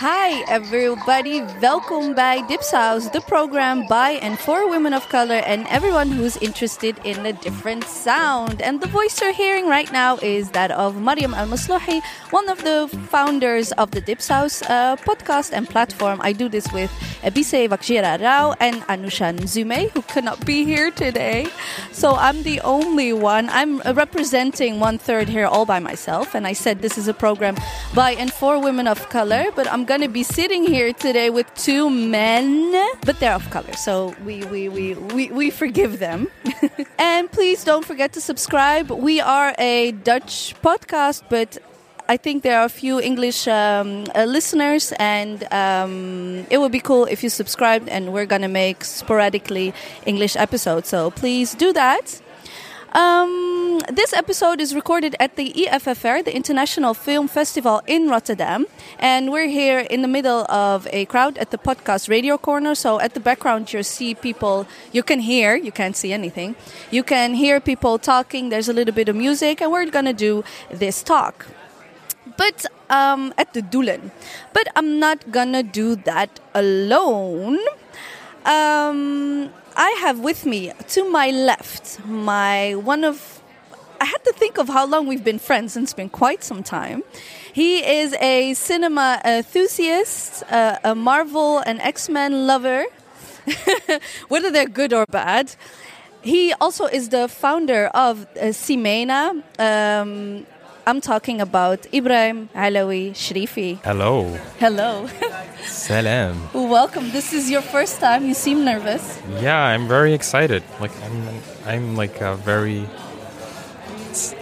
Hi everybody, Welcome welkom bij Dipsaus, the program by and for women of color and everyone who's interested in a different sound. And the voice you're hearing right now is that of Mariam Al Maslouhi, one of the founders of the Dipsaus uh, podcast and platform. I do this with Ebise Wakjira Rao and Anousha Nzume, who cannot be here today. So I'm the only one. I'm representing one third here all by myself. And I said this is a program by and for women of color, but I'm going to be sitting here today with two men, but they're of color, so we we we we, we forgive them. and please don't forget to subscribe. We are a Dutch podcast, but I think there are a few English um, uh, listeners, and um, it would be cool if you subscribed. And we're gonna make sporadically English episodes, so please do that. Um, this episode is recorded at the IFFR, the International Film Festival in Rotterdam. And we're here in the middle of a crowd at the podcast radio corner. So at the background, you see people, you can hear, you can't see anything. You can hear people talking, there's a little bit of music, and we're going to do this talk. But um, at the Doelen. But I'm not gonna do that alone. Um, I have with me to my left my one of I had to think of how long we've been friends, and it's been quite some time. He is a cinema enthusiast, uh, a Marvel and X Men lover, whether they're good or bad. He also is the founder of uh, Simena. Um, I'm talking about Ibrahim Alawi Sharifi. Hello. Hello. Salam. Welcome. This is your first time. You seem nervous. Yeah, I'm very excited. Like I'm I'm like a very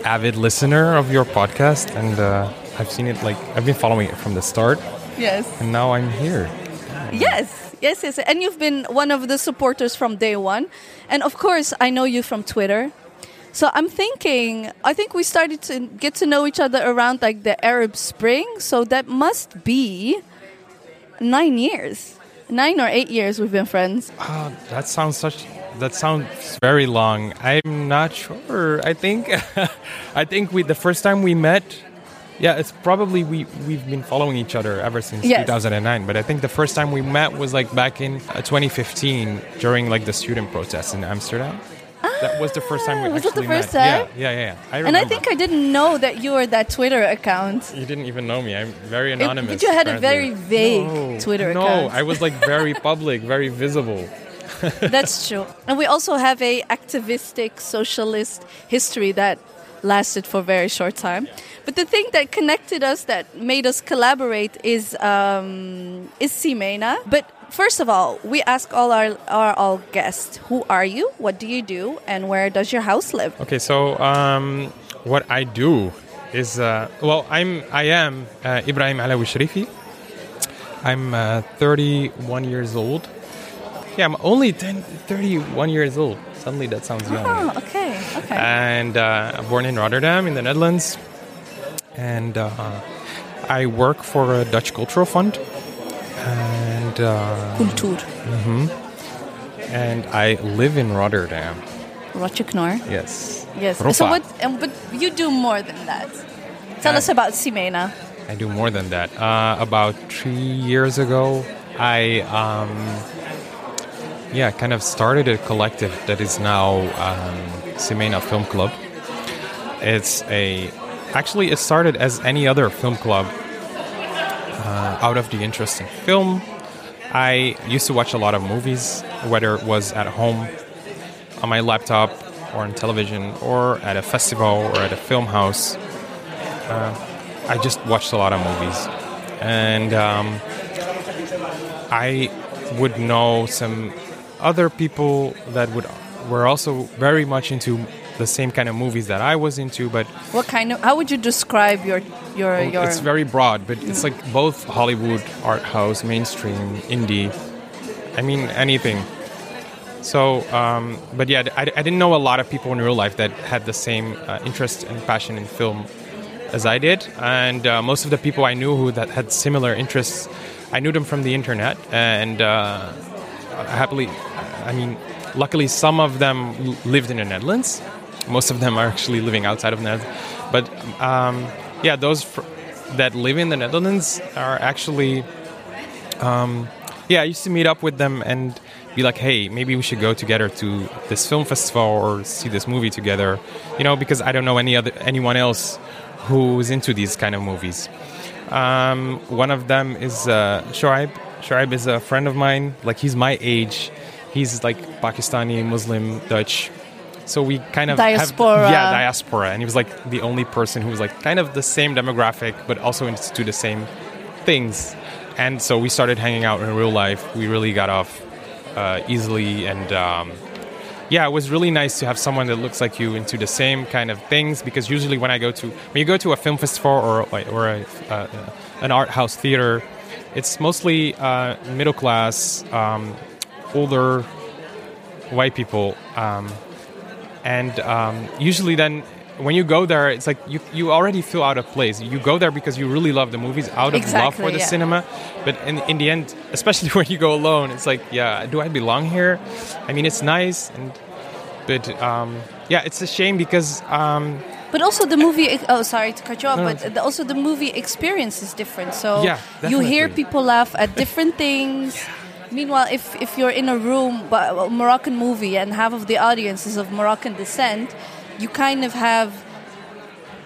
avid listener of your podcast and uh, I've seen it like I've been following it from the start Yes. and now I'm here. Yes, yes, yes. And you've been one of the supporters from day one. And of course, I know you from Twitter. So I'm thinking, I think we started to get to know each other around like the Arab Spring. So that must be nine years. Nine or eight years we've been friends. Ah, that sounds such that sounds very long. I'm not sure. I think I think we the first time we met yeah, it's probably we we've been following each other ever since Yes. 2009. But I think the first time we met was like back in uh, 2015 during like the student protests in Amsterdam. That was the first time we Ah, was it the actually first met. time? Yeah, yeah, yeah. yeah. I And I think I didn't know that you were that Twitter account. you didn't even know me. I'm very anonymous. It- but you had a very vague No, Twitter no, account. I was like very public, very visible. That's true. And we also have a activistic socialist history that lasted for a very short time. But the thing that connected us, that made us collaborate, is um, is Simena. But first of all, we ask all our, our all guests, who are you? What do you do? And where does your house live? Okay, so um, what I do is uh, well, I'm I am uh, Ibrahim Alawi Sharifi. I'm uh, 31 years old. Yeah, I'm only 10, 31 years old. Suddenly, that sounds young. Oh, okay, okay. and uh, born in Rotterdam in the Netherlands. And uh, I work for a Dutch cultural fund, and uh, Kultur. and I live in Rotterdam. Knor. Yes. Yes. Ropa. So what? Um, but you do more than that. Tell Uh, us about Simena. I do more than that. Uh, about three years ago, I um, yeah kind of started a collective that is now um, Simena Film Club. It's a actually it started as any other film club uh, out of the interest in film. I used to watch a lot of movies, whether it was at home on my laptop or on television or at a festival or at a film house. I just watched a lot of movies, and um, I would know some other people that would were also very much into the same kind of movies that I was into, but What kind of? How would you describe your your your? it's very broad. But it's like both Hollywood, art house, mainstream, indie. I mean anything. So, um, but yeah, I, I didn't know a lot of people in real life that had the same uh, interest and passion in film as I did, and uh, most of the people I knew who that had similar interests, I knew them from the internet, and uh, happily, I mean, luckily, some of them l- lived in the Netherlands. Most of them are actually living outside of the Netherlands, but um, yeah, those fr- that live in the Netherlands are actually um, yeah, I used to meet up with them and be like, hey, maybe we should go together to this film festival or see this movie together, you know, because I don't know any other anyone else who's into these kind of movies. Um, one of them is uh, Shoaib. Shoaib is a friend of mine. Like he's my age. He's like Pakistani, Muslim, Dutch. So we kind of diaspora. Have, yeah, diaspora. And he was like the only person who was like kind of the same demographic, but also into the same things. And so we started hanging out in real life. We really got off uh, easily and. Um, yeah, it was really nice to have someone that looks like you into the same kind of things because usually when I go to when you go to a film festival or or a, uh, an art house theater, it's mostly uh, middle class, um, older white people, um, and um, usually then when you go there, it's like you, you already feel out of place. You go there because you really love the movies out of exactly, love for the yeah. cinema. But in, in the end, especially when you go alone, it's like, yeah, do I belong here? I mean, it's nice, and but um, yeah, it's a shame because. Um, but also the movie. Oh, sorry to cut you off. No, but also the movie experience is different. So Yeah, you hear people laugh at different things. Meanwhile, if, if you're in a room, a Moroccan movie, and half of the audience is of Moroccan descent, you kind of have.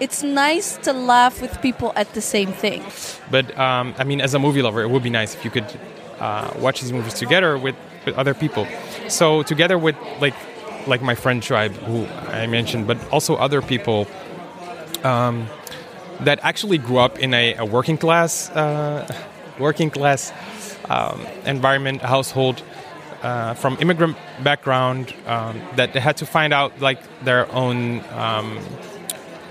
It's nice to laugh with people at the same thing. But um, I mean, as a movie lover, it would be nice if you could uh, watch these movies together with, with other people. So together with like like my friend Tribe, who I mentioned, but also other people um, that actually grew up in a, a working class uh, working class um, environment, household. Uh, from immigrant background, um, that they had to find out like their own um,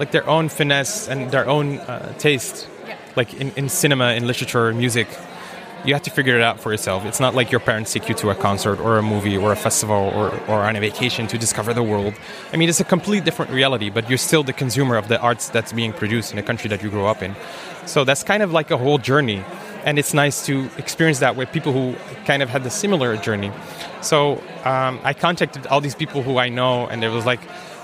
like their own finesse and their own uh, taste, like in, in cinema, in literature, music. You have to figure it out for yourself. It's not like your parents take you to a concert or a movie or a festival or, or on a vacation to discover the world. I mean, it's a complete different reality, but you're still the consumer of the arts that's being produced in the country that you grew up in. So that's kind of like a whole journey. And it's nice to experience that with people who kind of had the similar journey. So um, I contacted all these people who I know, and it was like,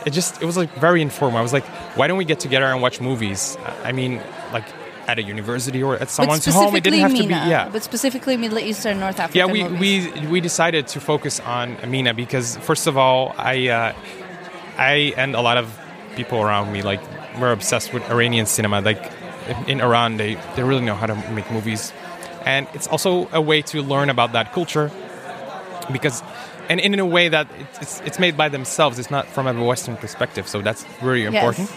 it just it was like very informal. I was like, why don't we get together and watch movies? I mean, like at a university or at someone's home. It didn't have to be yeah. But specifically Middle Eastern, North African Yeah, we, movies. we we decided to focus on Amina because first of all, I uh, I and a lot of people around me like we're obsessed with Iranian cinema. Like in Iran, they they really know how to make movies, and it's also a way to learn about that culture because. And in a way that it's, it's, made by themselves, it's not from a Western perspective, so that's really important.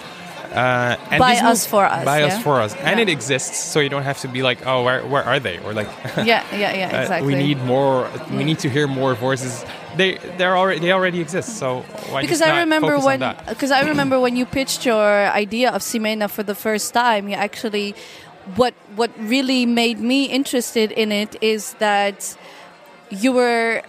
Uh, and By us for us, by yeah? us for us, and Yeah. it exists, so you don't have to be like, oh, where where are they, or like, yeah, yeah, yeah, uh, exactly. we need more. We need to hear more voices. They they're already they already exist. So why because I remember when because I remember when you pitched your idea of Simena for the first time, you actually what what really made me interested in it is that you were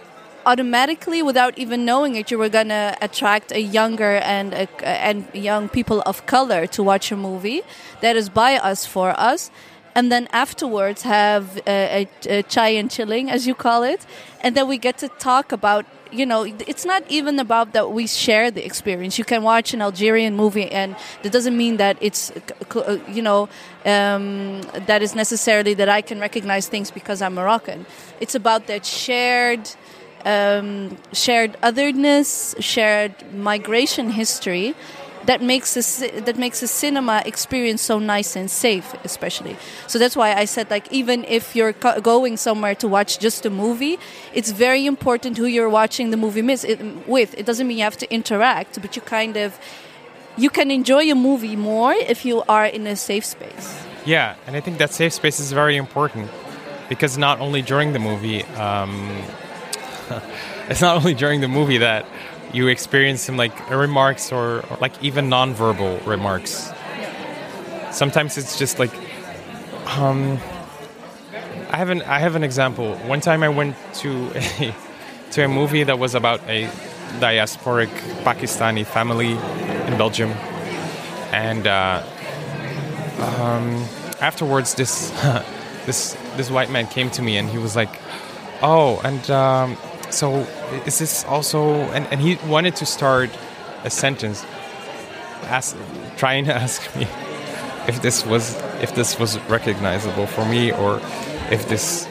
automatically without even knowing it you were going to attract a younger and a, and young people of color to watch a movie that is by us for us and then afterwards have a, a, a chai and chilling as you call it. And then we get to talk about you know it's not even about that we share the experience. You can watch an algerian movie and that doesn't mean that it's uh, you know um, that is necessarily that i can recognize things because i'm moroccan. It's about that shared um, shared otherness shared migration history that makes a, that makes a cinema experience so nice and safe especially. So that's why i said like even if you're co- going somewhere to watch just a movie it's very important who you're watching the movie miss it, with. It doesn't mean you have to interact but you kind of you can enjoy a movie more if you are in a safe space. Yeah, and I think that safe space is very important because not only during the movie, um, it's not only during the movie that you experience some like remarks or, or like even nonverbal remarks. Sometimes it's just like, um, I have an I have an example. One time I went to a to a movie that was about a diasporic Pakistani family in Belgium, and. Uh, um, afterwards, this this this white man came to me and he was like, "Oh, and um, so is this also?" And, and he wanted to start a sentence, ask, trying to ask me if this was if this was recognizable for me or if this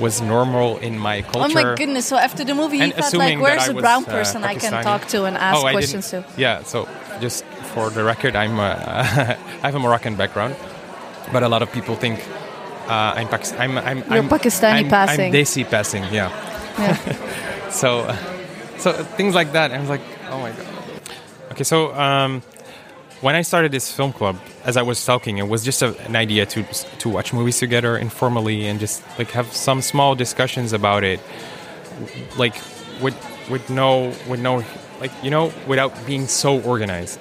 was normal in my culture. Oh my goodness! So after the movie, he And thought like, "Where's I a was, brown uh, person I can talk to and ask Oh, questions to?" Yeah, so just for the record, I'm uh, I have a Moroccan background, but a lot of people think uh, I'm, Pakist- I'm I'm You're I'm, Pakistani I'm, passing. I'm Desi passing, yeah. Yeah. So, so things like that. I was like, oh my god. Okay, so um, when I started this film club, as I was talking, it was just a, an idea to to watch movies together informally and just like have some small discussions about it, like with with no with no like you know without being so organized.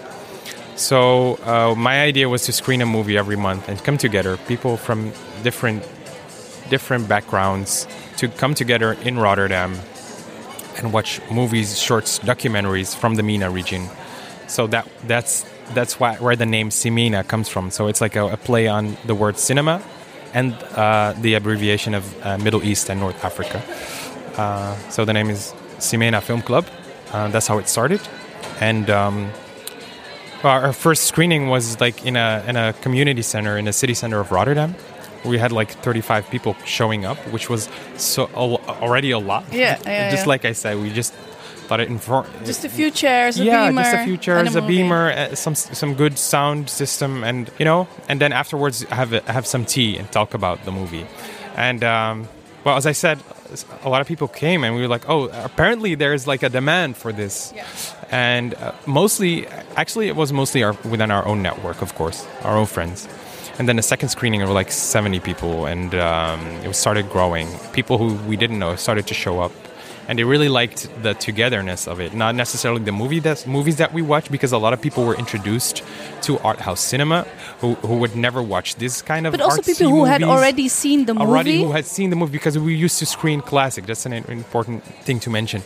So uh, my idea was to screen a movie every month and come together, people from different different backgrounds, to come together in Rotterdam and watch movies, shorts, documentaries from the MENA region. So that that's that's why where the name Simena comes from. So it's like a, a play on the word cinema and uh, the abbreviation of uh, Middle East and North Africa. Uh, so the name is Simena Film Club. Uh, that's how it started, and. Um, our first screening was like in a in a community center in the city center of Rotterdam. We had like 35 people showing up, which was so al- already a lot. Yeah, yeah, just yeah. like I said, we just thought it inform. Just a few chairs, a yeah, beamer, just a few chairs, a, movie. beamer, uh, some some good sound system, and you know, and then afterwards have a, have some tea and talk about the movie. And um, well, as I said, a lot of people came, and we were like, oh, apparently there's like a demand for this. And uh, mostly, actually, it was mostly our, within our own network, of course, our own friends. And then the second screening, were like 70 people, and um, it started growing. People who we didn't know started to show up, and they really liked the togetherness of it. Not necessarily the movie that movies that we watch, because a lot of people were introduced to art house cinema who, who would never watch this kind of. But also people who had already seen the movie. Already who had seen the movie because we used to screen classic. That's an important thing to mention.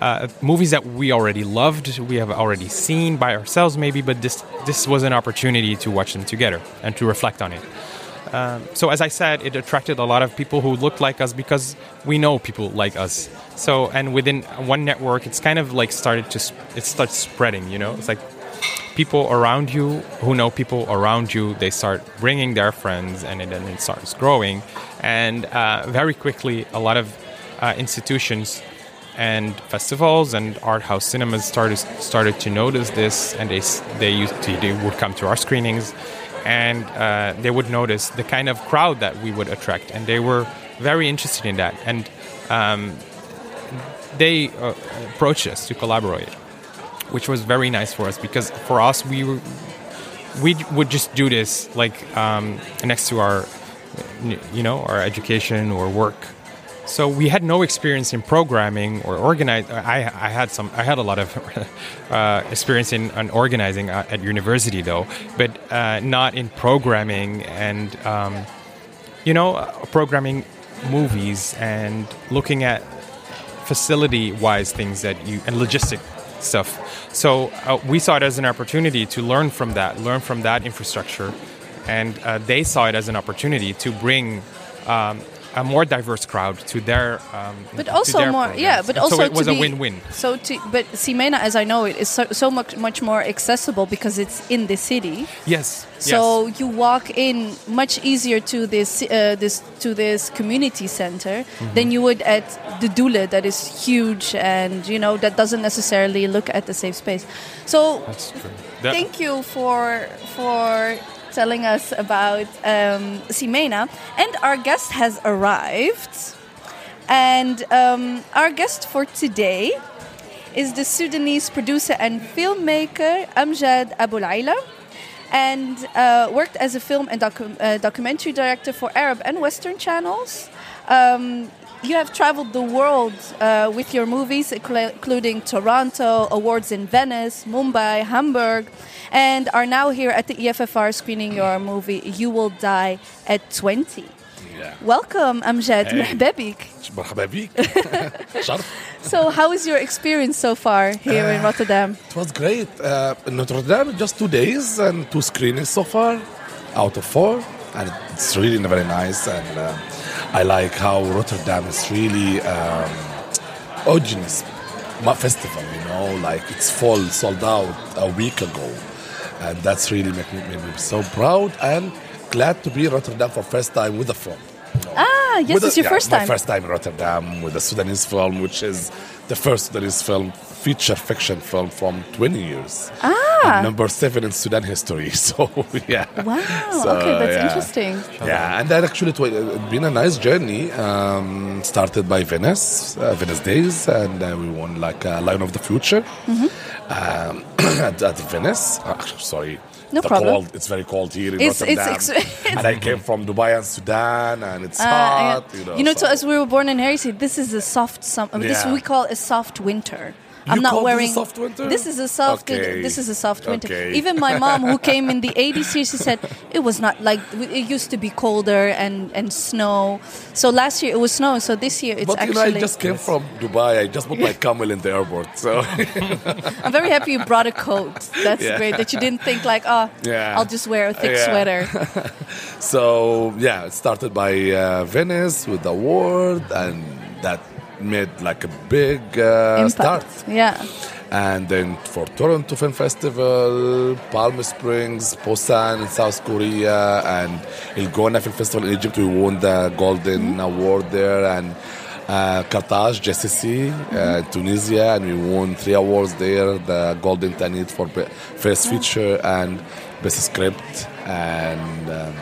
Uh, movies that we already loved, we have already seen by ourselves, maybe, but this this was an opportunity to watch them together and to reflect on it. Um, so, as I said, it attracted a lot of people who looked like us because we know people like us. So, and within one network, it's kind of like started to it starts spreading. You know, it's like people around you who know people around you they start bringing their friends and then it starts growing and uh, very quickly a lot of uh, institutions and festivals and art house cinemas started started to notice this and they they used to they would come to our screenings and uh, they would notice the kind of crowd that we would attract and they were very interested in that and um, they uh, approached us to collaborate which was very nice for us because for us we were, we would just do this like um, next to our you know our education or work so we had no experience in programming or organize I, I had some I had a lot of uh, experience in, in organizing at, at university though but uh, not in programming and um, you know uh, programming movies and looking at facility wise things that you and logistic stuff. So uh, we saw it as an opportunity to learn from that learn from that infrastructure and uh, they saw it as an opportunity to bring um, a more diverse crowd to their um, but also their more yeah but And also so it was to a win-win. so to but Simena as I know it is so, so much much more accessible because it's in the city. Yes so yes. you walk in much easier to this uh, this to this community center Mm-hmm. than you would at the Dule that is huge and you know that doesn't necessarily look at the safe space. So that's true. That- Thank you for for telling us about um, Simena. And our guest has arrived. And um, our guest for today is the Sudanese producer and filmmaker Amjad Abu Alala. And uh, worked as a film and docu- uh, documentary director for Arab and Western channels. Um, you have traveled the world uh, with your movies, including Toronto, awards in Venice, Mumbai, Hamburg, and are now here at the IFFR screening your movie You Will Die at 20. Yeah. Welcome, Amjad. Hey. So, how is your experience so far here uh, in Rotterdam? It was great. Uh, in Rotterdam, just two days and two screenings so far out of four. And it's really very nice. And uh, I like how Rotterdam is really um, my festival, you know, like it's full, sold out a week ago and that's really made me, made me so proud and glad to be in Rotterdam for first time with a film. Ah, yes, With it's the- your yeah, first time. My first time in Rotterdam with a Sudanese film, which is the first Sudanese film, feature fiction film from 20 years. Ah. Number seven in Sudan history. So, yeah. Wow. So, okay, that's yeah. interesting. Yeah, and that actually it it's been a nice journey. Um, started by Venice, uh, Venice Days, and uh, we won like a Lion of the Future Mm-hmm. um, at, at Venice. Uh, sorry. No the problem. Cold, it's very cold here in It's- it's Rotterdam. ex- and I came from Dubai and Sudan, and it's Uh, hot. yeah. You know, you know, so- to us, we were born in Harrisy. This is a soft summer. This we call a soft winter. I'm You not call this a wearing. soft winter? This is a soft. Okay. This is a soft winter. Okay. Even my mom, who came in the 80s here, she said it was not like it used to be colder and and snow. So last year it was snow. So this year it's But you know, actually. I just came from Dubai. I just bought my camel in the airport. So I'm very happy you brought a coat. That's Yeah. great. That you didn't think like, oh, Yeah. I'll just wear a thick Yeah. sweater. So yeah, it started by uh, Venice with the award, and that made like a big uh, start. Yeah. And then for Toronto Film Festival, Palm Springs, Busan in South Korea, and El Gouna Film Festival in Egypt, we won the Golden Award there, and uh, Carthage, JCC, uh, Tunisia, and we won three awards there: the Golden Tanit for be- First Feature and Best Script, and um,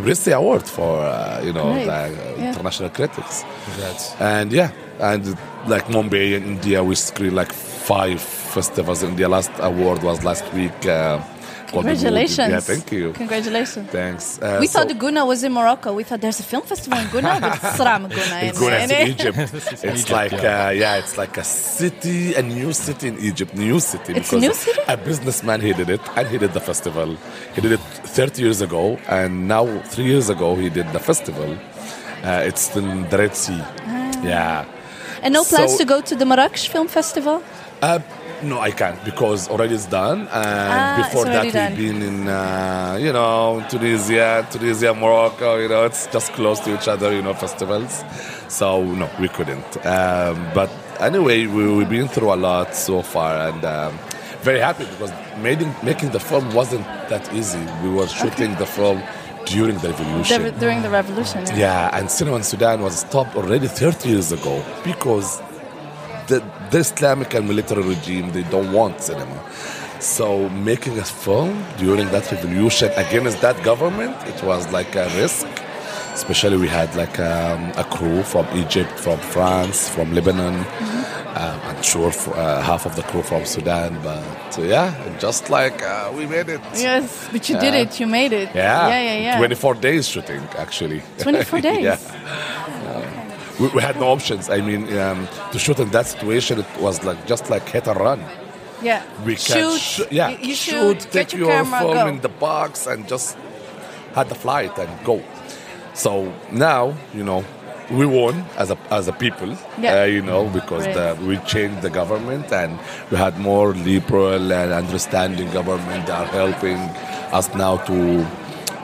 FIPRESCI Award for uh, you know Great. the uh, Yeah. international critics. Congrats. And yeah, and like Mumbai in India, we screened like five festivals in India. Last award was last week. Uh, Golden Wood. Congratulations. Yeah, thank you. Congratulations. Thanks. Uh, We so- thought the Gouna was in Morocco. We thought there's a film festival in Gouna, but it's Sram Guna. In- in in- Egypt. it's Egypt, like yeah. Uh, yeah, it's like a city, a new city in Egypt, new city. It's a because new city? A businessman he did it, and he did the festival. He did it 30 years ago, and now three years ago he did the festival. Uh, it's in the Red Sea. Ah. Yeah. And no plans So- to go to the Marrakesh Film Festival? Uh, no, I can't because already it's done, and Ah, before that done. we've been in, uh, you know, Tunisia, Tunisia, Morocco. You know, it's just close to each other. You know, festivals. So no, we couldn't. Um, but anyway, we, we've been through a lot so far, and um, very happy because making making the film wasn't that easy. We were shooting the film during the revolution. The- during the revolution. Yeah. Yeah, and cinema in Sudan was stopped already 30 years ago because the, the Islamic and military regime they don't want cinema. So making a film during that revolution against that government, it was like a risk. Especially we had like um, a crew from Egypt, from France, from Lebanon. Um, I'm sure for, uh, half of the crew from Sudan, but uh, yeah, just like uh, we made it. Yes, but you did it. You made it. Yeah, Yeah, yeah, yeah. 24 days shooting actually. 24 days. yeah. We, we had no options. I mean, um, to shoot in that situation, it was like just like hit and run. Yeah. We can shoot. sh- yeah, You, you shoot, shoot. take get your, your camera. film go. in the box, and just had the flight and go. So now, you know, we won as a as a people. Yeah. Uh, you know, because Right. the, we changed the government and we had more liberal and understanding government that are helping us now to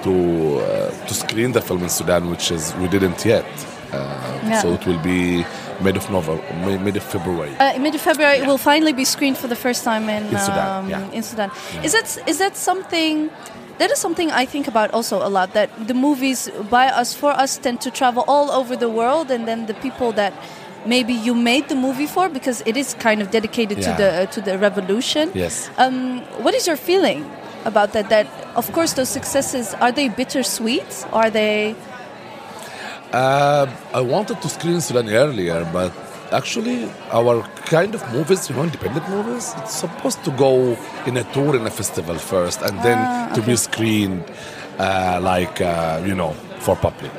to uh, to screen the film in Sudan, which is we didn't yet. Uh, Yeah. So it will be mid of November, mid of February. Uh, mid February, it will finally be screened for the first time in, In Sudan, um, yeah. in Sudan. Is that is that something? That is something I think about also a lot. That the movies by us for us tend to travel all over the world, and then the people that maybe you made the movie for because it is kind of dedicated to the uh, to the revolution. Yes. Um, what is your feeling about that? That of course those successes are they bittersweet? Are they? Uh, I wanted to screen Sudan earlier, but actually, our kind of movies, you know, independent movies, it's supposed to go in a tour in a festival first, and then to be screened, uh, like uh, you know, for public.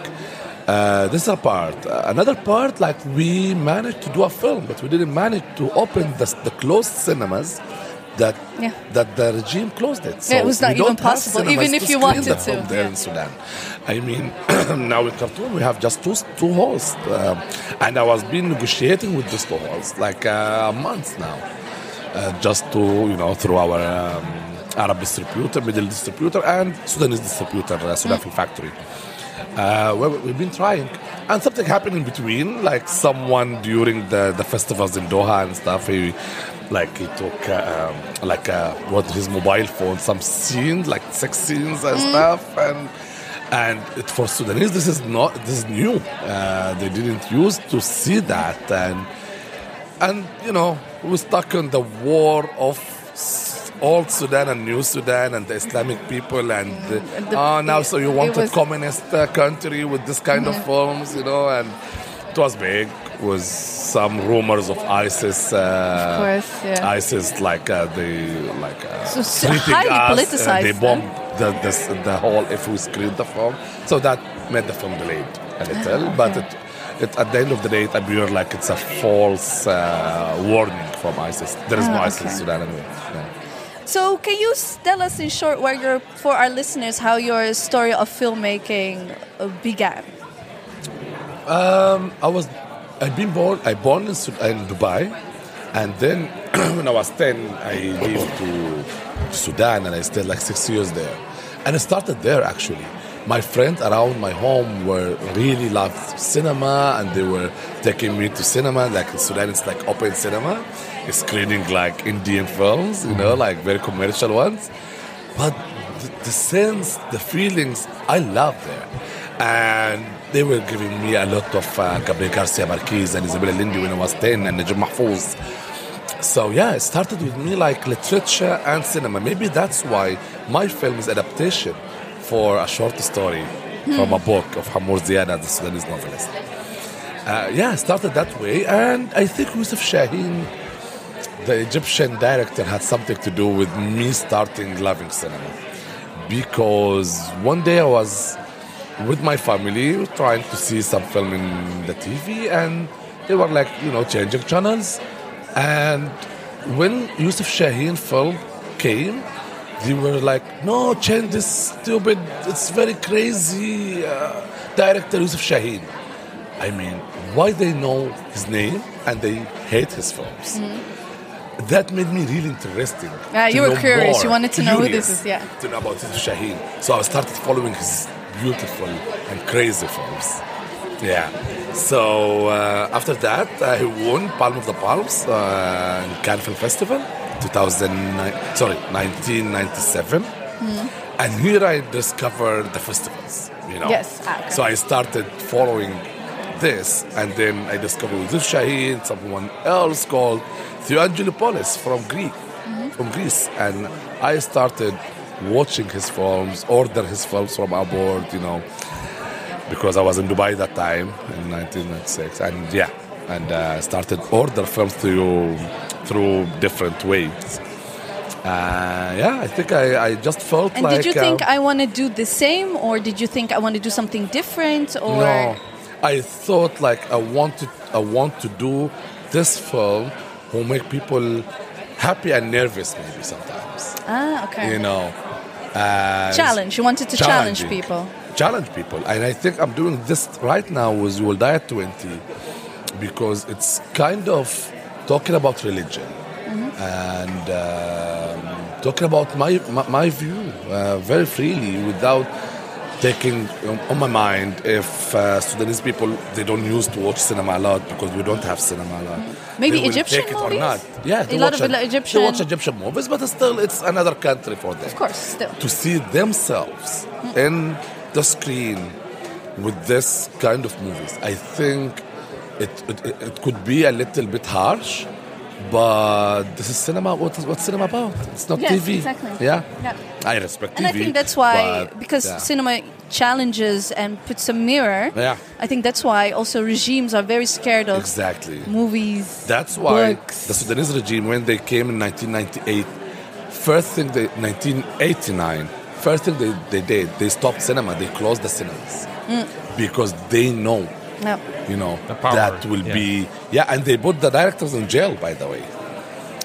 Uh, this is a part. Uh, another part, like we managed to do a film, but we didn't manage to open the, the closed cinemas that Yeah. that the regime closed it. Yeah, it was not even possible, even if you wanted to, there yeah. in Sudan. I mean, now in Khartoum we have just two two halls, um, and I was been negotiating with these two halls like uh, a month now, uh, just to you know through our um, Arab distributor, Middle distributor, and Sudanese distributor, uh, Sudan Film Factory. Uh, where we've been trying, and something happened in between. Like someone during the, the festivals in Doha and stuff, he like he took uh, um, like uh, what his mobile phone, some scenes like sex scenes and stuff, and and it, for Sudanese, this is not this is new. Uh, they didn't used to see that, and and you know we're stuck in the war of old Sudan and new Sudan and the Islamic people, and, And the- oh now so you want a communist uh, country with this kind of films, you know, and it was big. Was some rumors of ISIS. Uh, Of course, yeah. ISIS like uh, they like uh, So s- treating highly us, uh, politicized, they huh? bombed the, the the whole if we screened the film, so that made the film delayed a little. But it, it at the end of the day, it appeared like it's a false uh, warning from ISIS. There is no Ah, ISIS in okay. Sudan anyway. Yeah. So, can you tell us in short, where your for our listeners, how your story of filmmaking uh, began? I was I've been born I born in, in Dubai, and then when I was ten, I moved to Sudan and I stayed like six years there, and I started there actually. My friends around my home were really loved cinema, and they were taking me to cinema. Like in Sudan, it's like open cinema, it's screening like Indian films, you know, mm-hmm. like very commercial ones. But the, the sense, the feelings, I love there. And they were giving me a lot of uh, Gabriel Garcia Marquez and Isabel Allende when I was 10 and Najib Mahfouz. So yeah, it started with me like literature and cinema. Maybe that's why my film is adaptation for a short story from a book of Hammour Ziada, the Sudanese novelist. Uh, yeah, started that way, and I think Yusuf Shaheen, the Egyptian director, had something to do with me starting loving cinema. Because one day I was with my family trying to see some film in the TV, and they were like, you know, changing channels. And when Yusuf Shaheen film came, they were like, no, change this stupid, it's very crazy. Uh, director Yusuf Shaheen. I mean, why they know his name and they hate his films. That made me really interesting. Ah, to you were curious. more, You wanted to know who this is, yeah. To know about Yusuf Shaheen. So I started following his beautiful and crazy films. Yeah. So uh, after that, I won Palm of the Palms uh, in Cannes Film Festival, 2009. Sorry, 1997. And here I discovered the festivals. You know. Yes, ah, okay. So I started following this, and then I discovered Yusuf Shaheen, someone else called Theo Angelopoulos from Greek, from Greece, and I started watching his films, order his films from abroad, you know, because I was in Dubai that time in 1996, and yeah, and uh, started order films through through different ways. Uh, yeah, I think I, I just felt And like. did you think uh, I want to do the same, or did you think I want to do something different, or No, I thought like I wanted, I want to do this film who make people happy and nervous maybe sometimes. Ah, okay, You know, uh, challenge? You wanted to challenge people. Challenge people, and I think I'm doing this right now with You Will Die at 20 because it's kind of talking about religion and um, talking about my my, my view uh, very freely without taking um, on my mind if uh, Sudanese people they don't use to watch cinema a lot because we don't have cinema a lot. Maybe They Egyptian take it movies? or not. Yeah, they A lot watch of it- Egyptian- They watch Egyptian movies, but still, it's another country for them Of course, still. to see themselves in the screen with this kind of movies. I think it, it, it- could be a little bit harsh, but this is cinema. What is what's cinema about? It's not Yes, TV. exactly. Yeah? Yeah. I respect And TV. I think that's why, but, because yeah. cinema challenges and puts a mirror. Yeah. I think that's why also regimes are very scared of Exactly. movies. That's why books. the Sudanese regime, when they came in 1998, first thing they 1989, first thing they, they did, they stopped cinema. They closed the cinemas Mm. because they know, No. you know, that will yeah. be yeah. And they put the directors in jail, by the way.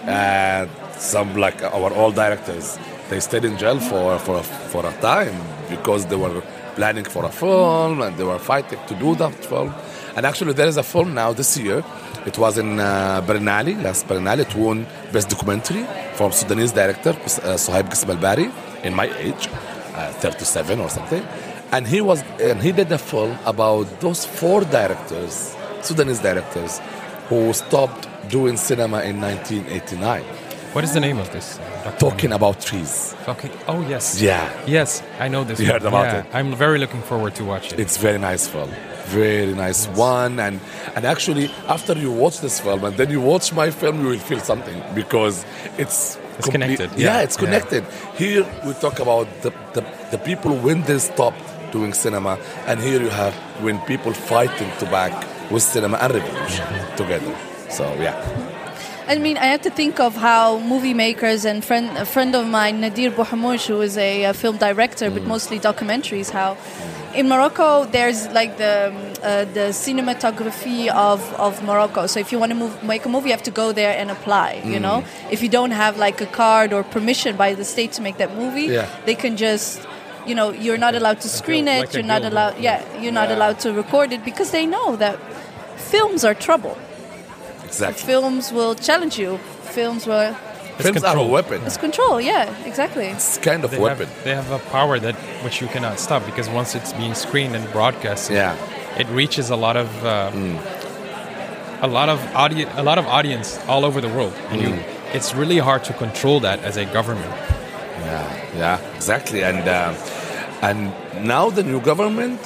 And some like our old directors, they stayed in jail for for for a time because they were planning for a film and they were fighting to do that film. And actually, there is a film now this year. It was in uh, Berlinale, last Berlinale. It won Best Documentary from Sudanese director uh, Sohaib in my age, uh, 37 or something. And he was and he did a film about those four directors, Sudanese directors, who stopped doing cinema in 1989 What is the name of this? Documentary? Talking about trees. Talking. Oh yes. Yeah. Yes, I know this. You one. heard about Yeah, it? I'm very looking forward to watch it. It's very nice film. Very nice one, and and actually, after you watch this film and then you watch my film, you will feel something because it's It's connected, Yeah, yeah, it's yeah. connected. Here we talk about the, the the people when they stopped doing cinema, and here you have when people fighting to back with cinema and revolution Mm-hmm. together. So yeah, I mean, I have to think of how movie makers and friend, a friend of mine, Nadir Bouhmouch, who is a, uh film director, Mm. but mostly documentaries, how in Morocco there's like the uh, the cinematography of, of Morocco. So if you want to move, make a movie, you have to go there and apply. You Mm. know, if you don't have like a card or permission by the state to make that movie, Yeah. they can just. You know, you're not allowed to screen it. like you're not allowed. Yeah, you're not Yeah. allowed to record it because they know that films are trouble. Exactly. Films will challenge you. Films will. Films are a weapon. It's control. Yeah, exactly. It's kind of they weapon. have they have a power that which you cannot stop because once it's being screened and broadcast, Yeah. it reaches a lot of uh, a lot of audience a lot of audience all over the world, and you, it's really hard to control that as a government. Yeah, yeah, exactly. And uh, and now the new government,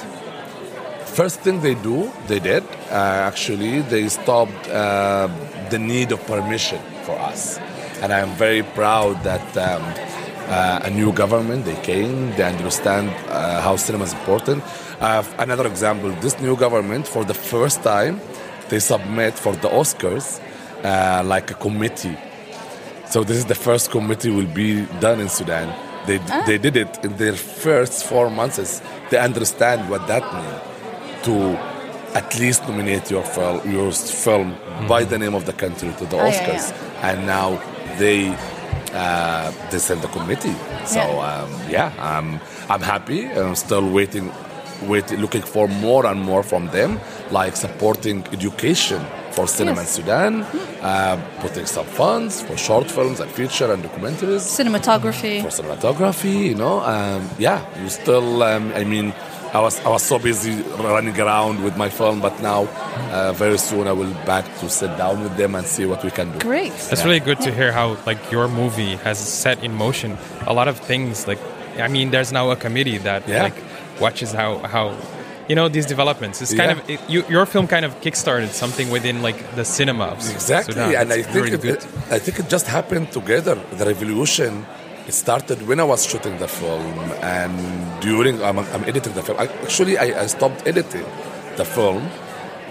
first thing they do, they did uh, actually, they stopped uh, the need of permission for us, and I am very proud that. Um, uh, a new government, they came, they understand uh, how cinema is important. Uh, another example, this new government, for the first time, they submit for the Oscars uh, like a committee so this is the first committee will be done in Sudan. They, they did it in their first four months. They understand what that means to at least nominate your film, your film by the name of the country to the Ah, yeah, Oscars. And now they uh, they send the committee. So Yeah. um, yeah, I'm I'm happy. I'm still waiting, waiting, looking for more and more from them, like supporting education for cinema Yes. in Sudan, uh, putting some funds for short films and feature and documentaries Cinematography. for cinematography. You know, um, yeah, you still. Um, I mean, I was I was so busy running around with my film, but now uh, very soon I will back to sit down with them and see what we can do. Great. It's really good to hear how like your movie has set in motion a lot of things. Like, I mean, there's now a committee that Yeah. like watches how how you know these developments. It's kind Yeah. of it, you, your film kind of kickstarted something within like the cinema. Of Exactly, Sudan. and I think really it, good. I think it just happened together. The revolution it started when I was shooting the film, and during I'm, I'm editing the film. I, actually, I, I stopped editing the film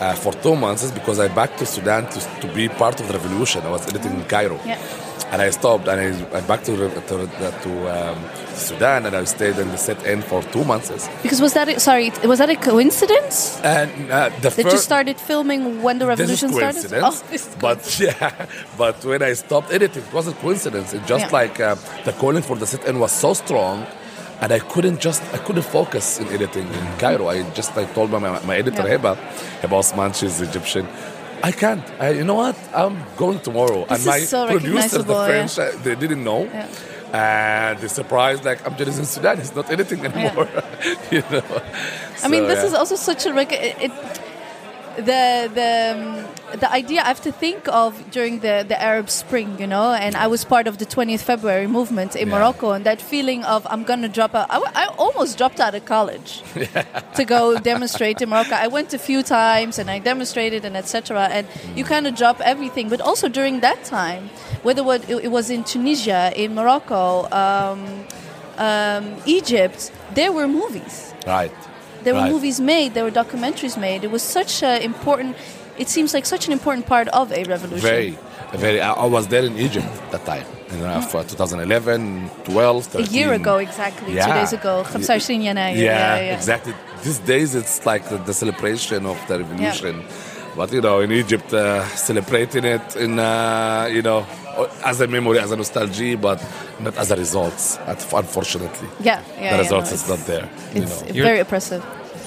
uh, for two months because I back to Sudan to, to be part of the revolution. I was editing in Cairo, Yeah. And I stopped and I, I back to to, to um, Sudan, and I stayed in the set in for two months. Because was that a, sorry? Was that a coincidence And uh, the that you started filming when the revolution this is started? Oh, but yeah, but when I stopped editing, it wasn't coincidence. It just Yeah. like uh, the calling for the set in was so strong, and I couldn't just I couldn't focus in editing in Cairo. I just I told my my editor Yeah. Heba, Heba Osman, she's Egyptian. I can't. I, you know what? I'm going tomorrow. This and my so producers, the recognizable, yeah. French, uh, they didn't know. Yeah. And they surprised, like, I'm just in Sudan. It's not anything anymore. you know? I mean, this is also such a rec- it, it, the the um, the idea I have to think of during the the Arab Spring, you know, and I was part of the 20th February movement in Yeah. Morocco, and that feeling of I'm gonna drop out. I, w- I almost dropped out of college to go demonstrate in Morocco. I went a few times and I demonstrated and etc. And you kind of drop everything, but also during that time, whether what it, it was in Tunisia, in Morocco, um, um, Egypt, there were movies. Right. There were movies made, there were documentaries made. It was such an important, it seems like such an important part of a revolution. Very, very. I, was there in Egypt that time, you know, mm. Mm-hmm. for 2011, 12, 13. A year ago, exactly, yeah. two days ago. Yeah, yeah, yeah, exactly. These days it's like the, the celebration of the revolution. Yeah. But, you know, in Egypt, uh, celebrating it in, uh, you know, as a memory, as a nostalgia, but not as a result. Unfortunately, Yeah, yeah, the yeah, results no, is not there. It's. You're- very oppressive.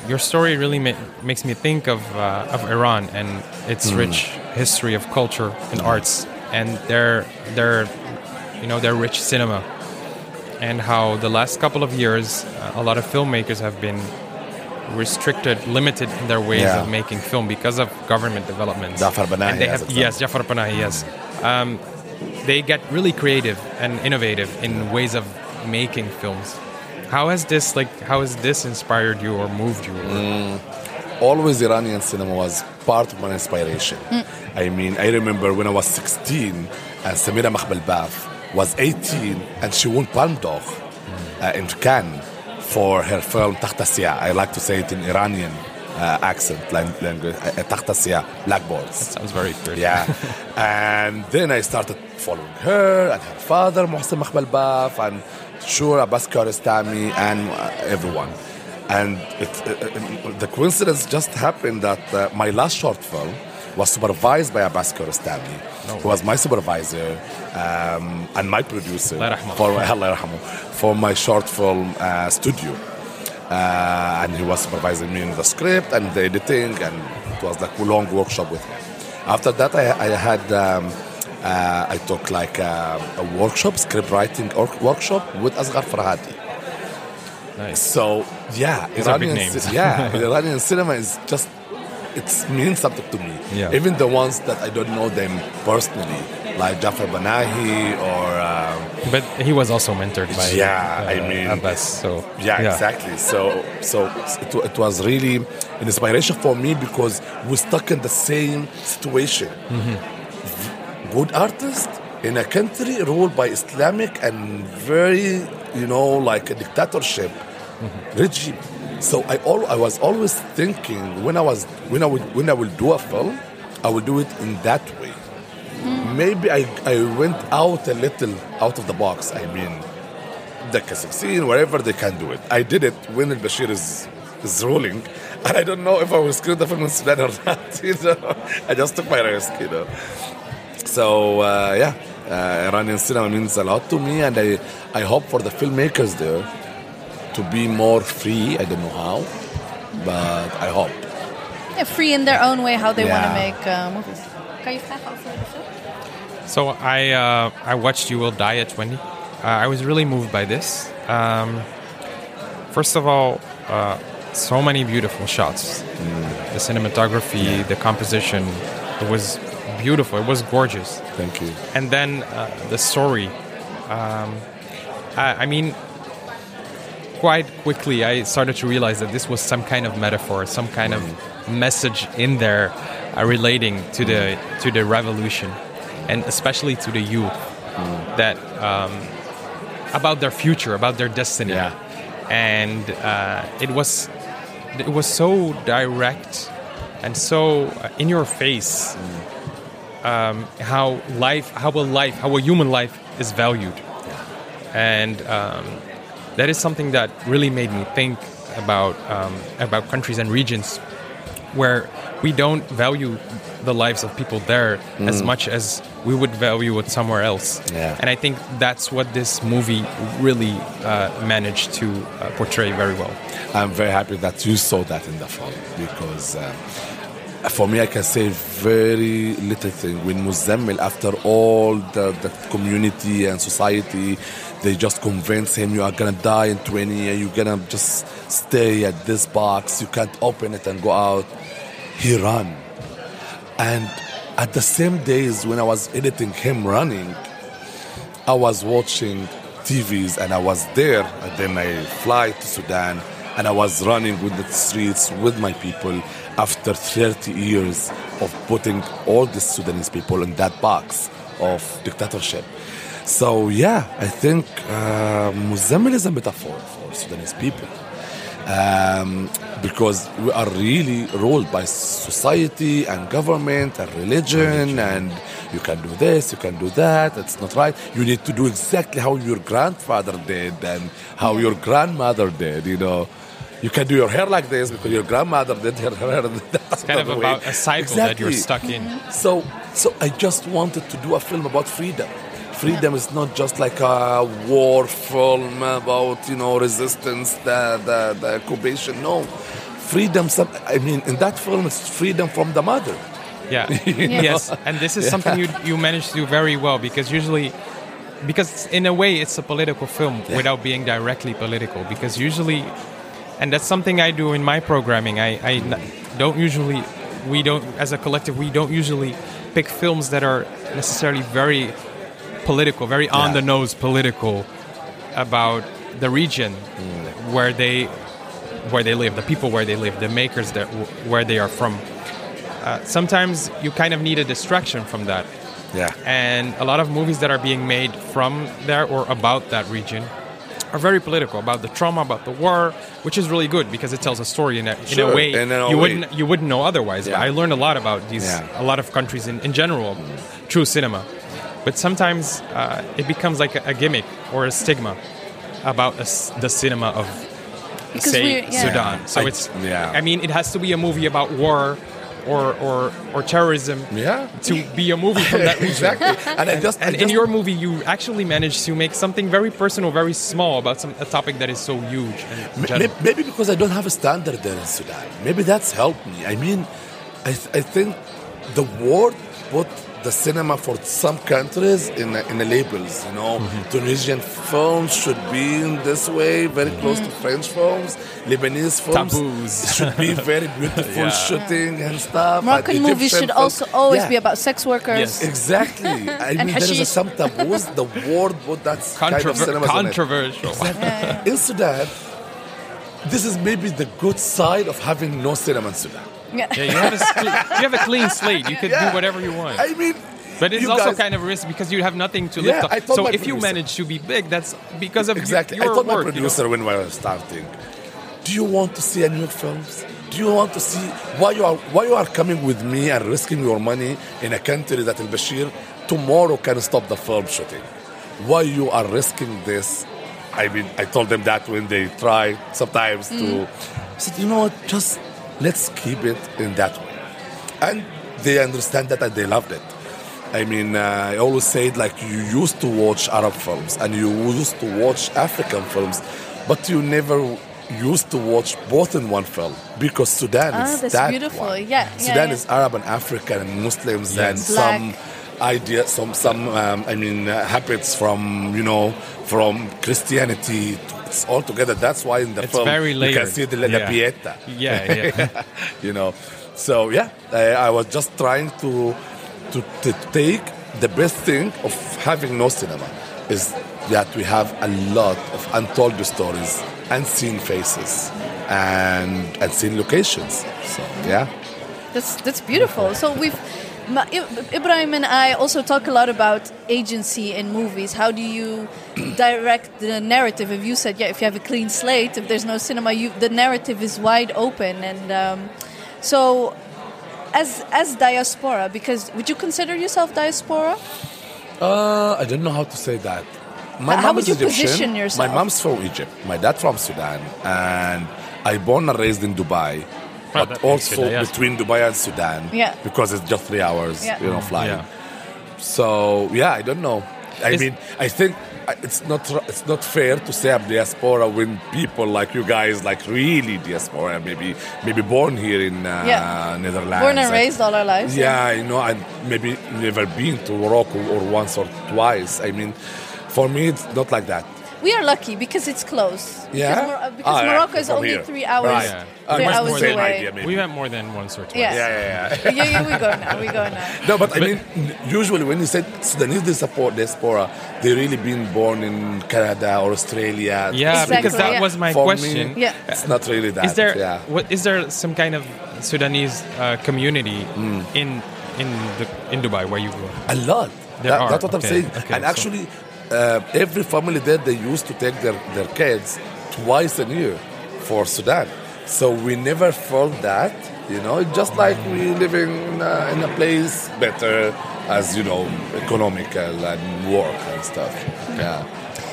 Your story really ma- makes me think of uh, of Iran and its Hmm. rich history of culture and arts, and their their you know their rich cinema, and how the last couple of years uh, a lot of filmmakers have been restricted, limited in their ways Yeah. of making film because of government developments. Jafar Panahi And they have, yes, Jafar Panahi, yes. Um, they get really creative and innovative in ways of making films. How has this like how has this inspired you or moved you? Or, always Iranian cinema was part of my inspiration. Mm. I mean, I remember when I was 16 and Samira Makhmalbaf was 18 and she won Palme d'Or mm. uh, in Cannes for her film Takhta Siya. I like to say it in Iranian uh, accent lang- language, uh, Takhta Siya, Blackboards. sounds very pretty. Yeah. and then I started following her and her father, Mohsen Makhmalbaf, and sure, Abbas Kiarostami, and uh, everyone. And it, uh, uh, the coincidence just happened that uh, my last short film was supervised by Abbas Kiarostami, who was my supervisor um, and my producer for, for my short film uh, studio. Uh, and he was supervising me in the script and the editing, and it was like a long workshop with him. After that, I, I had um, uh, I took like uh, a workshop, script writing or- workshop with Asghar Farhadi. Nice. So yeah, These Iranian, yeah, Iranian cinema is just it means something to me. Yeah. Even the ones that I don't know them personally, like Jafar Panahi or um, But he was also mentored by Yeah, uh, I mean- Abbas. So yeah, exactly. So, so it, it was really an inspiration for me because we're stuck in the same situation. V- Good artist in a country ruled by Islamic and very, you know, like a dictatorship regime. So I all I was always thinking when I was when I would when I will do a film, I will do it in that way. Maybe I, I went out a little out of the box. I mean, they can succeed wherever they can do it. I did it when Al Bashir is is ruling, and I don't know if I will screen the film in Sudan or not. You know, I just took my risk. You know, so uh, yeah, uh, Iranian cinema means a lot to me, and I I hope for the filmmakers there to be more free. I don't know how, but I hope. Yeah, free in their own way how they want to make uh, movies. Kan je vragen over de film? So I uh, I watched You Will Die at 20. Uh, I was really moved by this. Um, first of all, uh, so many beautiful shots. The cinematography, the composition, it was beautiful. It was gorgeous. Thank you. And then uh, the story. Um, I, I mean, quite quickly I started to realize that this was some kind of metaphor, some kind of message in there uh, relating to the to the revolution, and especially to the youth that um, about their future, about their destiny. Yeah. And uh, it was it was so direct and so uh, in your face um, how life, how a life, how a human life is valued, and um, that is something that really made me think about um, about countries and regions where we don't value the lives of people there as much as we would value it somewhere else. Yeah. And I think that's what this movie really uh, managed to uh, portray very well. I'm very happy that you saw that in the film because um, for me, I can say very little thing. When Muzammil, after all the, the community and society, they just convince him you are gonna die in 20 and you're gonna just stay at this box, you can't open it and go out. He ran. And at the same days when I was editing him running, I was watching TVs and I was there. And then I fly to Sudan and I was running with the streets with my people after 30 years of putting all the Sudanese people in that box of dictatorship. So yeah, I think uh, Muzammil is a metaphor for Sudanese people. Um, because we are really ruled by society and government and religion and you can do this you can do that it's not right. You need to do exactly how your grandfather did and how your grandmother did you know. You can do your hair like this because your grandmother did her hair it's Kind of about a cycle that you're stuck in. so, so I just wanted to do a film about freedom. Freedom is not just like a war film about you know resistance, the the, the occupation. No, freedom. Some, I mean, in that film, it's freedom from the mother. Yeah. Yes. know? And this is something you you manage to do very well because usually because in a way it's a political film without being directly political because usually and that's something I do in my programming. I, I don't usually we don't as a collective we don't usually pick films that are necessarily very political, very on the nose political about the region where they where they live, the people where they live, the makers that where they are from. Uh, sometimes you kind of need a distraction from that, Yeah. and a lot of movies that are being made from there or about that region are very political about the trauma, about the war, which is really good because it tells a story in a, in Sure, a way you wouldn't you wouldn't know otherwise. Yeah. I learned a lot about these Yeah. a lot of countries in, in general through cinema, but sometimes uh, it becomes like a, a gimmick or a stigma about a s the cinema of Because say yeah. Sudan. So I- it's yeah. I mean it has to be a movie about war or or or terrorism Yeah. to be a movie from that region. exactly. And I just, I And in your movie, you actually managed to make something very personal, very small about some a topic that is so huge. And Ma- general. may- Maybe because I don't have a standard there in Sudan. Maybe that's helped me. I mean, I, th- I think the world put the cinema for some countries in a, in the labels. You know, mm-hmm. Tunisian films should be in this way, very mm-hmm. close to French films. Lebanese films Taboos. should be very beautiful Yeah. shooting and stuff. and Moroccan movies should films- also always Yeah. be about sex workers. Yes. Exactly. I And mean, there is a, some taboos. The world put that kind of Controver- cinema. controversial. In Sudan, this is maybe the good side of having no cinema in Sudan. Yeah. Yeah, you have a you have a clean slate. You can Yeah. do whatever you want. I mean, but it's also guys- kind of risky because you have nothing to lift I up. So my if you manage to be big, that's because of exactly. your I told my work. you know? producer when we were starting, "Do you want to see a new films? Do you want to see why you are why you are coming with me and risking your money in a country that Al Bashir tomorrow can stop the film shooting? Why you are risking this?" I mean, I told them that when they try sometimes to. Mm. I said, you know what? Just let's keep it in that way, and they understand that and they loved it. I mean, uh, I always said like you used to watch Arab films and you used to watch African films, but you never used to watch both in one film because Sudan Ah, is that's that beautiful. one. Yeah, yeah, Sudan yeah. is Arab and African and Muslims and Black. some idea, some some um, I mean uh, habits from you know from Christianity. It's all together. That's why in the It's film very you can see the, the Yeah. pieta Yeah, yeah. you know. So yeah, I, I was just trying to, to to take the best thing of having no cinema is that we have a lot of untold stories, unseen faces, and unseen locations. So yeah. That's that's beautiful. So we've Ma- I- Ibrahim and I also talk a lot about agency in movies. How do you direct the narrative? If you said, yeah, if you have a clean slate, if there's no cinema, you the narrative is wide open. And um, so, as as diaspora, because would you consider yourself diaspora? Uh, I don't know how to say that. My How mom would is you Egyptian. position yourself? My mom's from Egypt. My dad from Sudan, and I born and raised in Dubai. Well, but also it, yes. between Dubai and Sudan, Yeah. because it's just three hours, Yeah. you know, flying. Yeah. So yeah, I don't know. I Is- mean, I think uh, it's not it's not fair to say I'm diaspora when people like you guys like really diaspora, maybe maybe born here in uh, Yeah. Netherlands, Born and raised all our lives. yeah, you know, and maybe never been to Morocco or once or twice. I mean, for me, it's not like that. We are lucky because it's close. Yeah? Because, Mor- because Ah, yeah, Morocco is from only here. three hours. Right. Yeah. Uh, Three much hours more away. idea, maybe. We went more than once or twice. Yeah. Yeah, yeah, yeah. yeah, yeah, we go now. We go now. No, but I mean, usually when you say Sudanese they support diaspora, they really been born in Canada or Australia. Yeah, Exactly, because that yeah. was my For question. Me, Yeah. it's not really that. Is there Yeah. what is there some kind of Sudanese uh, community Hmm. in in the in Dubai where you grew up? A lot. There That- are, That's what I'm saying. okay, and so- actually, uh, every family there they used to take their, their kids twice a year for Sudan. So we never felt that. You know, just like we living in a, in a place better as you know, economical and work and stuff. Yeah.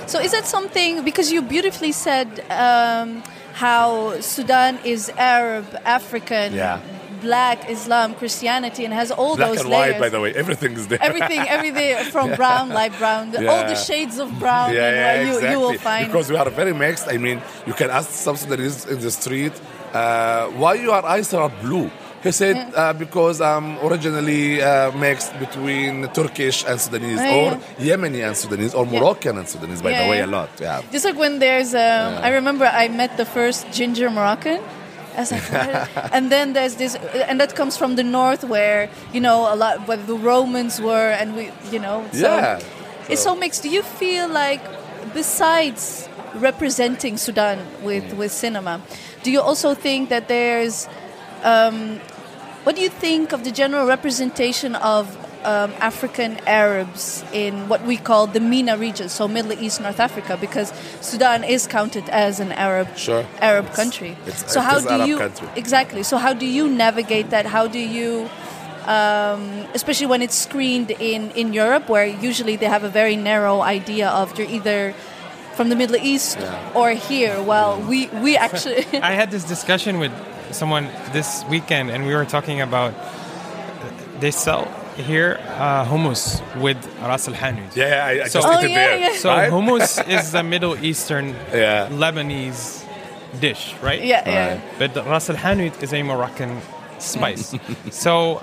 So is that something because you beautifully said um, how Sudan is Arab, African, Yeah. Black, Islam, Christianity, and has all Black those and layers. white, by the way, everything is there. Everything, everything from brown, light brown, the- all the shades of brown, Yeah, and yeah, you, exactly. you will find. because we are very mixed. I mean, you can ask something that is in the street, uh, why your eyes are blue? He said uh, because I'm originally uh, mixed between Turkish and Sudanese, Oh, or Yemeni and Sudanese, or Yeah. Moroccan and Sudanese. By Yeah, the way, yeah. a lot. Yeah. Just like when there's, um, I remember I met the first ginger Moroccan. I was like, and then there's this, and that comes from the north where you know a lot where the Romans were, and we, you know, so Yeah. it's so mixed. Do you feel like, besides representing Sudan with, with cinema, do you also think that there's. Um, what do you think of the general representation of um, African Arabs in what we call the MENA region, so Middle East, North Africa, because Sudan is counted as an Arab Sure. Arab It's- country. it's- so it how is do Arab you country. exactly? So how do you navigate that? How do you, um, especially when it's screened in in Europe, where usually they have a very narrow idea of you're either from the Middle East or here. Well, we we actually I had this discussion with someone this weekend, and we were talking about they sell here uh, hummus with ras al hanout. Yeah, yeah, I, I So- just Oh, eat it yeah, there. yeah. So right? hummus is a Middle Eastern Yeah. Lebanese dish, right? yeah yeah. But ras al hanout is a Moroccan spice. so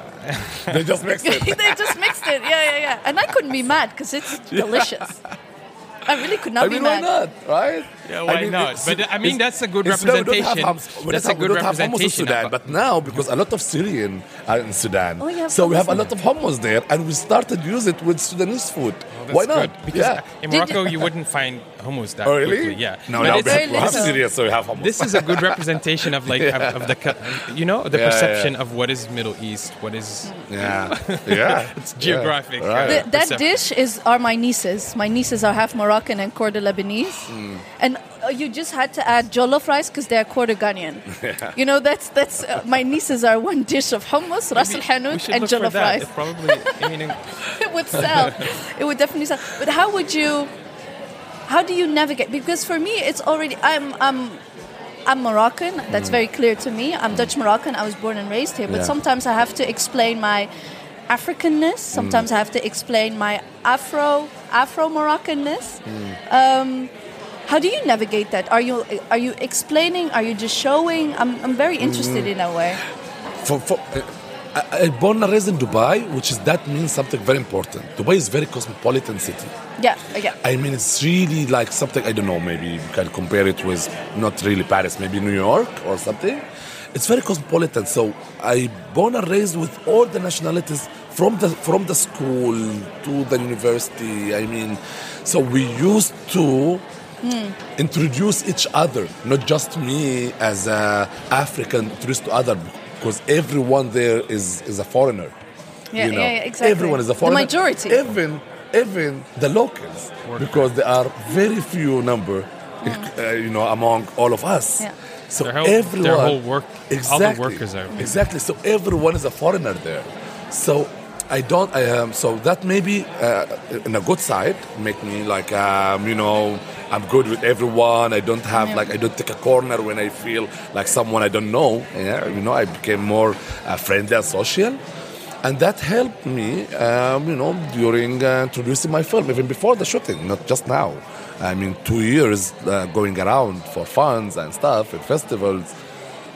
they just mix it. they just mixed it. Yeah, yeah, yeah. And I couldn't be mad because it's delicious. I really could not I be mean, why mad. not, right? Yeah, why not? But, I mean, that's a good it's- no, we don't have representation. we That's don't a have- good don't hummus in representation Sudan, but now because a lot of Syrian are in Sudan, Oh, you so we have a lot of hummus there, and we started to use it with Sudanese food. That's why not? good, Because yeah. in Morocco, you wouldn't find hummus that Oh, really? quickly. Yeah. No, no, it's- we very have, we have little. Syria, so we have hummus. this is a good representation of like of, of the you know the Yeah, yeah, perception yeah. of what is Middle East, what is yeah, yeah. it's geographic. Right. The, that perception. dish is are my nieces. My nieces are half Moroccan and quarter Lebanese, Mm. and you just had to add jollof rice because they're quarter Ghanaian. You know that's that's uh, my nieces are one dish of hummus, ras al hanout, and jollof rice. It probably. I mean, it would sell. it would definitely sell. But how would you? How do you navigate? Because for me, it's already. I'm. I'm. I'm Moroccan. That's very clear to me. I'm Dutch Moroccan. I was born and raised here. But Yeah. sometimes I have to explain my Africanness. Sometimes I have to explain my Afro Afro Moroccanness. Um, how do you navigate that? Are you are you explaining? Are you just showing? I'm, I'm very interested in a way. for, for, uh, I, I born and raised in Dubai, which is that means something very important. Dubai is very cosmopolitan city. Yeah, yeah. I mean, it's really like something I don't know. Maybe you can compare it with not really Paris, maybe New York or something. It's very cosmopolitan. So I born and raised with all the nationalities from the from the school to the university. I mean, so we used to introduce each other, not just me as a African introduced to other, because everyone there is is a foreigner. Yeah, you know? yeah, yeah, exactly. Everyone is a foreigner. The majority. Even even the locals, because there are very few number, uh, you know, among all of us. Yeah. So Their whole- their everyone, whole work- all the exactly, workers are- exactly. So everyone is a foreigner there. So I don't. I am. so that maybe uh, in a good side make me like um, you know I'm good with everyone. I don't have like I don't take a corner when I feel like someone I don't know. Yeah, you know I became more uh, friendly and social. And that helped me, um, you know, during uh, introducing my film, even before the shooting, not just now. I mean, two years uh, going around for funds and stuff at festivals.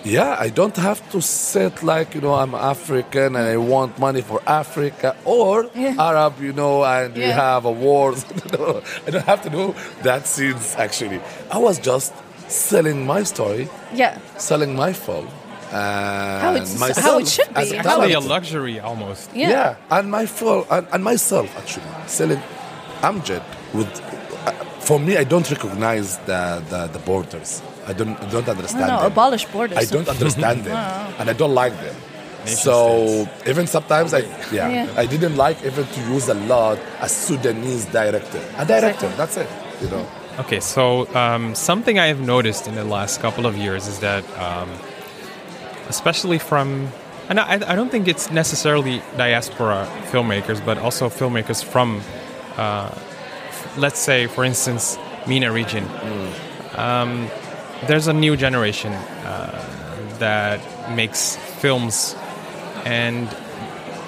Yeah, I don't have to sit like, you know, I'm African and I want money for Africa or Yeah. Arab, you know, and we Yeah. have awards. no, I don't have to do that scenes actually. I was just selling my story, Yeah. selling my film. And it's- myself how it should as be, a how Actually, a luxury almost. Yeah. Yeah, and my full and, and myself actually selling Amjad with. Uh, for me, I don't recognize the, the, the borders. I don't I don't No, understand no, them. abolish borders. I don't understand them, and I don't like them. Nation so even sometimes I yeah, Yeah. I didn't like even to use a lot a Sudanese director. A director, Exactly. that's it. You know. Okay, so um, something I have noticed in the last couple of years is that, um, especially from, and I, I don't think it's necessarily diaspora filmmakers, but also filmmakers from, uh, f- let's say, for instance, MENA region. Um, there's a new generation uh, that makes films, and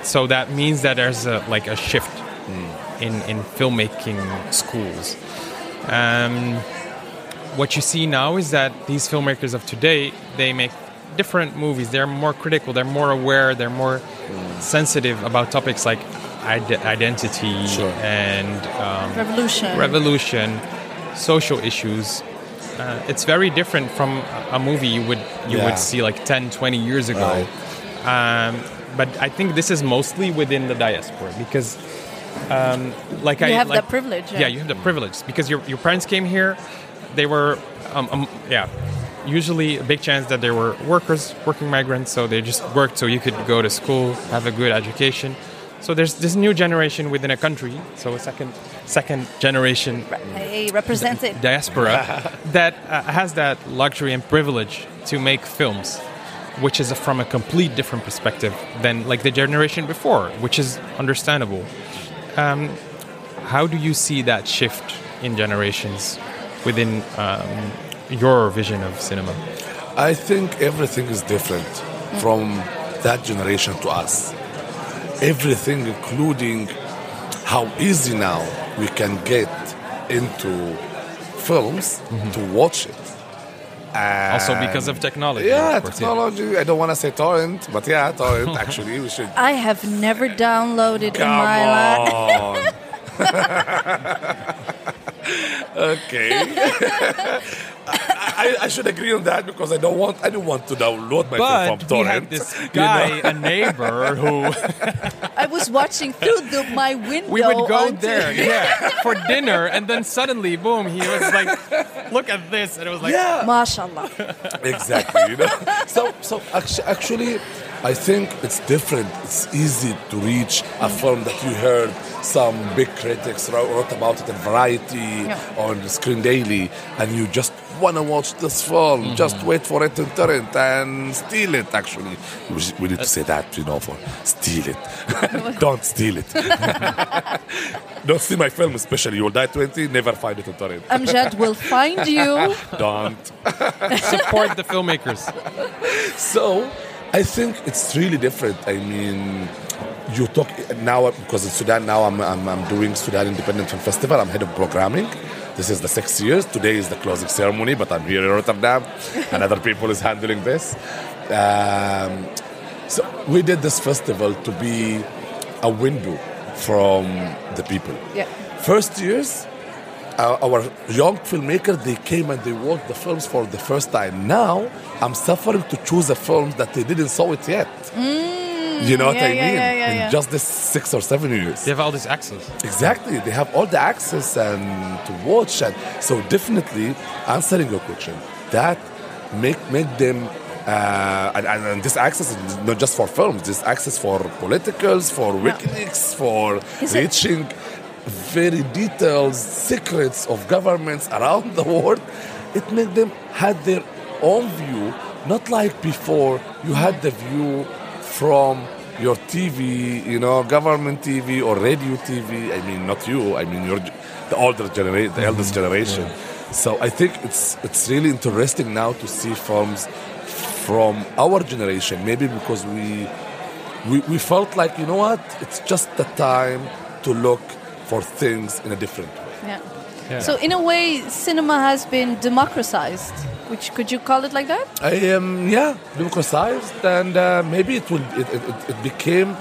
so that means that there's a, like a shift in, in filmmaking schools. Um, what you see now is that these filmmakers of today they make different movies. They're more critical. They're more aware. They're more sensitive about topics like ide- identity Sure. and um, Revolution. revolution, social issues. Uh, it's very different from a movie you would you Yeah. would see like 10, 20 years ago. Right. Um, but I think this is mostly within the diaspora because um, like You I have like, that privilege, Yeah. yeah. you have the privilege because your your parents came here. They were, um, um, yeah, usually a big chance that they were workers, working migrants. So they just worked so you could go to school, have a good education. So there's this new generation within a country. So a second second generation Hey, represent it. diaspora that uh, has that luxury and privilege to make films which is from a complete different perspective than like the generation before which is understandable um, how do you see that shift in generations within um, your vision of cinema I think everything is different from that generation to us. Everything, including how easy now we can get into films mhm. to watch it. also because of technology yeah, of course, technology. I don't want to say torrent, but yeah, torrent. actually, we should. I have never downloaded in Come my life. okay. I, I should agree on that because I don't want I don't want to download my film from but we torrent. had this you guy know? a neighbor who I was watching through the, my window. we would go onto- there yeah for dinner and then suddenly boom he was like look at this and it was like yeah, Mashallah. exactly. You know, so so actu- actually, I think it's different. It's easy to reach a film that you heard some big critics wrote, wrote about it in Variety Yeah. on Screen Daily, and you just want to watch this film. Mm-hmm. Just wait for it in torrent and steal it. Actually, we, we need to say that you know for steal it. Don't steal it. Don't steal my film, especially. You'll die twenty. Never find it in torrent. Amjad will find you. Don't. support the filmmakers So I think it's really different. I mean, you talk now because in Sudan now I'm, I'm, I'm doing Sudan Independent Film Festival. I'm head of programming. This is the six years. Today is the closing ceremony, but I'm here in Rotterdam, and other people is handling this. Um, so we did this festival to be a window from the people. Yeah. First years, our, our young filmmakers they came and they watched the films for the first time. Now I'm suffering to choose a film that they didn't saw it yet. you know what yeah, I yeah, mean? yeah, yeah, In just this six or seven years. they have all this access Exactly. They have all the access and to watch and so definitely answering your question, that make make them uh, and, and, and this access is not just for films, this access for politicals, for WikiLeaks, for Is it- reaching very detailed secrets of governments around the world. It made them had their own view, not like before you had the view from your TV, you know, government TV or radio TV. I mean, not you. I mean, your the older generation, the mm-hmm. eldest generation. So I think it's it's really interesting now to see films from our generation. Maybe because we we, we felt like you know what, it's just the time to look for things in a different way. Yeah. Yeah. So in a way, cinema has been democratized. Which could you call it like that? I am yeah democratized and uh, maybe it will it, it, it- became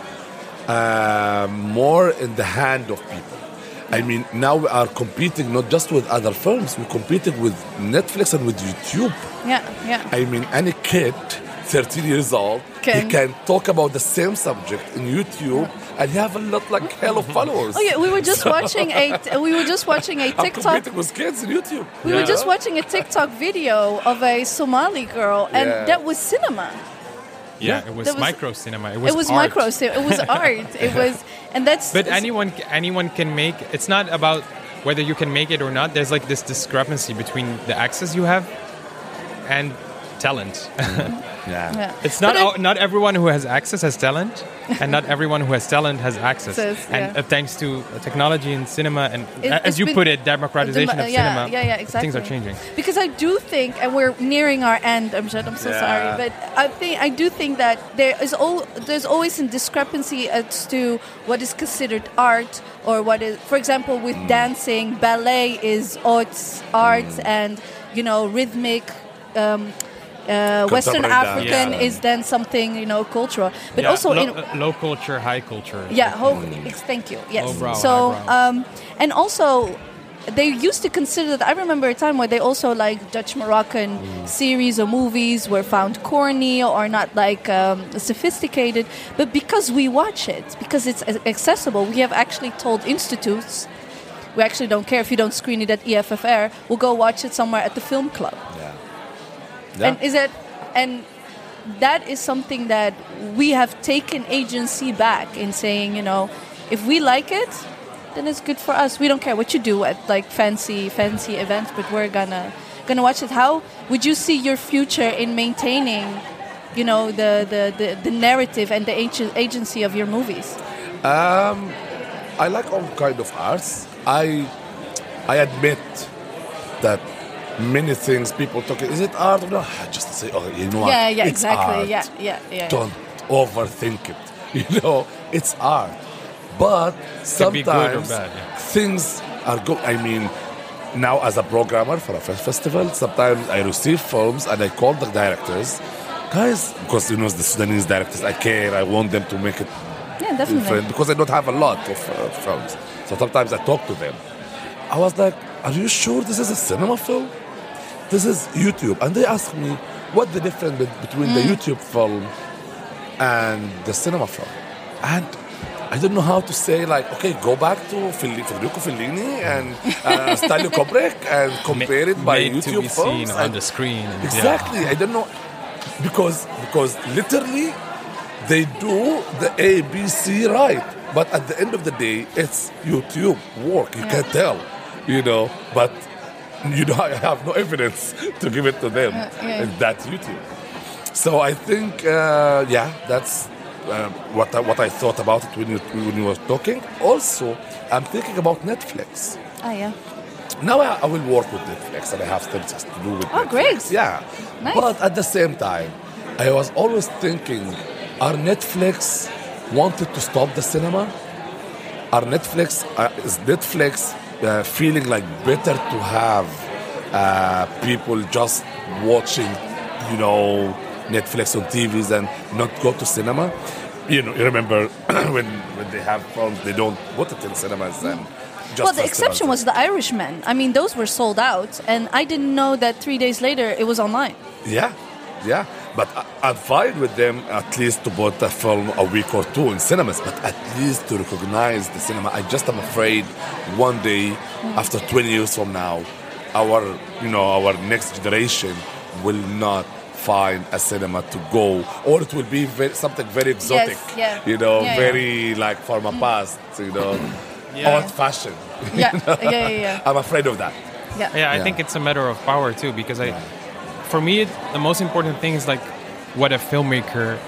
uh, more in the hand of people. I mean now we are competing not just with other films, we're competing with Netflix and with YouTube. Yeah, yeah. I mean any kid, 13 years old, Can- he can talk about the same subject in YouTube and he have a lot like hell of followers. Oh yeah, we were just watching a we were just watching a I'm TikTok. competing with kids in YouTube. We were just watching a TikTok video of a Somali girl, and Yeah. that was cinema. yeah, it was, was- micro cinema it was, it was art. micro, so it was art. It was, and that's. But anyone anyone can make. It's not about whether you can make it or not. There's like this discrepancy between the access you have and talent. Mm-hmm. Yeah. Yeah. it's not all, not everyone who has access has talent, and not everyone who has talent has access. Says, and yeah. uh, thanks to uh, technology and cinema, and It- uh, as you put it, democratization Dem- of yeah, cinema. Yeah, yeah, exactly. Things are changing. Because I do think, and we're nearing our end. I'm sure. I'm so Yeah. sorry, but I think I do think that there is al- there's always a discrepancy as to what is considered art or what is, for example, with Mm. dancing, ballet is arts, art, Mm. and you know, rhythmic. Um, uh, Western African Yeah. is then something you know cultural, but Yeah, also lo- in, uh, low culture, high culture. yeah, ho- thank you. Yes. Lowbrow, so, um, and also, they used to consider that. I remember a time where they also like Dutch Moroccan series or movies were found corny or not like um, sophisticated. But because we watch it, because it's accessible, we have actually told institutes. We actually don't care if you don't screen it at IFFR. We'll go watch it somewhere at the film club. Yeah. Yeah. And is it and that is something that we have taken agency back in saying, you know, if we like it, then it's good for us. We don't care what you do at like fancy fancy events, but we're gonna gonna watch it. How would you see your future in maintaining, you know, the the, the, the narrative and the agency of your movies? Um, I like all kind of arts. I I admit that many things people talk. Is it art or not? I Just say, oh, you know what? yeah, yeah, It's exactly. art. Yeah, yeah, yeah. Don't overthink it. You know, it's art. But sometimes bad, yeah. things are good. I mean, now as a programmer for a film festival, sometimes I receive films and I call the directors, guys, because you know the Sudanese directors, I care. I want them to make it Yeah, definitely. different because I don't have a lot of uh, films. So sometimes I talk to them. I was like, "Are you sure this is a cinema film? This is YouTube." And they asked me, "What the difference be- between the YouTube film and the cinema film?" And I don't know how to say like, okay, go back to Federico Fellini and uh, Stanley Kubrick and compare it by Made YouTube to be films. seen on the screen. and- yeah. Exactly. I don't know because because literally they do the A B C right, but at the end of the day, it's YouTube work. You can tell, you know. But you know, I have no evidence to give it to them. yeah. And that's YouTube. So I think, uh, yeah, that's. Uh, what I, what I thought about it when you when you were talking. Also, I'm thinking about Netflix. Ah, yeah. Now I, I will work with Netflix and I have things just to do with Oh, Netflix. great. Yeah. Nice. But at the same time, I was always thinking, are Netflix wanted to stop the cinema? Are Netflix, uh, is Netflix uh, feeling like better to have uh, people just watching, you know, Netflix on TVs and not go to cinema? You know, you remember when when they have films, they don't it in cinemas and just well, the exception was The Irishman. I mean, those were sold out, and I didn't know that three days later it was online. Yeah, yeah. But I, I'm fine with them at least to put a film a week or two in cinemas, but at least to recognize the cinema. I just am afraid one day, after 20 years from now, our you know our next generation will not find a cinema to go, or it will be very, something very exotic. yes, yeah. You know, Yeah, yeah. very like from a past. You know, Yeah. old fashioned. Yeah, yeah, yeah, yeah. I'm afraid of that. yeah. Yeah, I Yeah. think it's a matter of power too, because I, for me, it, the most important thing is like what a filmmaker.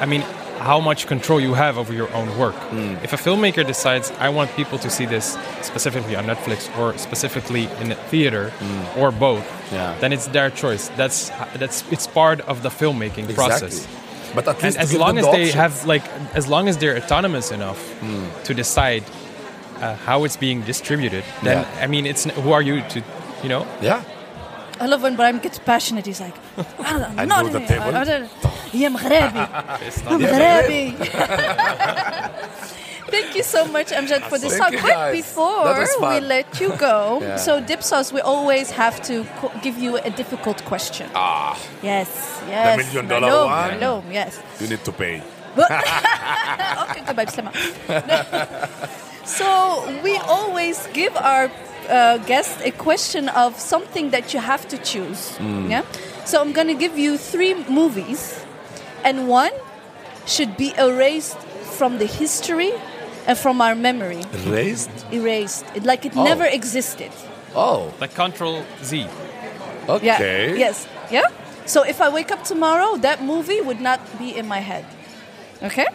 I mean, how much control you have over your own work. Hmm. If a filmmaker decides, I want people to see this specifically on Netflix or specifically in a theater or both. Yeah. then it's their choice. That's that's it's part of the filmmaking process. But at And least to as long as the they options. have like, as long as they're autonomous enough Hmm. to decide uh, how it's being distributed, then Yeah. I mean, it's who are you to, you know? yeah. I love when Brian gets passionate. He's like, I don't know. I know the table. I, I don't, Thank you so much, Amjad, for this Thank talk. But before we let you go, yeah. so Dipsaus, we always have to co- give you a difficult question. Ah. Yes, yes. The million dollar Malum, one. Malum, yes. You need to pay. okay, goodbye, Slema. so we always give our uh, guest a question of something that you have to choose. Yeah. So I'm gonna give you three movies, and one should be erased from the history and from our memory. Erased. Erased, It- like it Oh. never existed. Oh, Like Control Z. Yeah. okay. Yes. Yeah. So if I wake up tomorrow, that movie would not be in my head. Okay.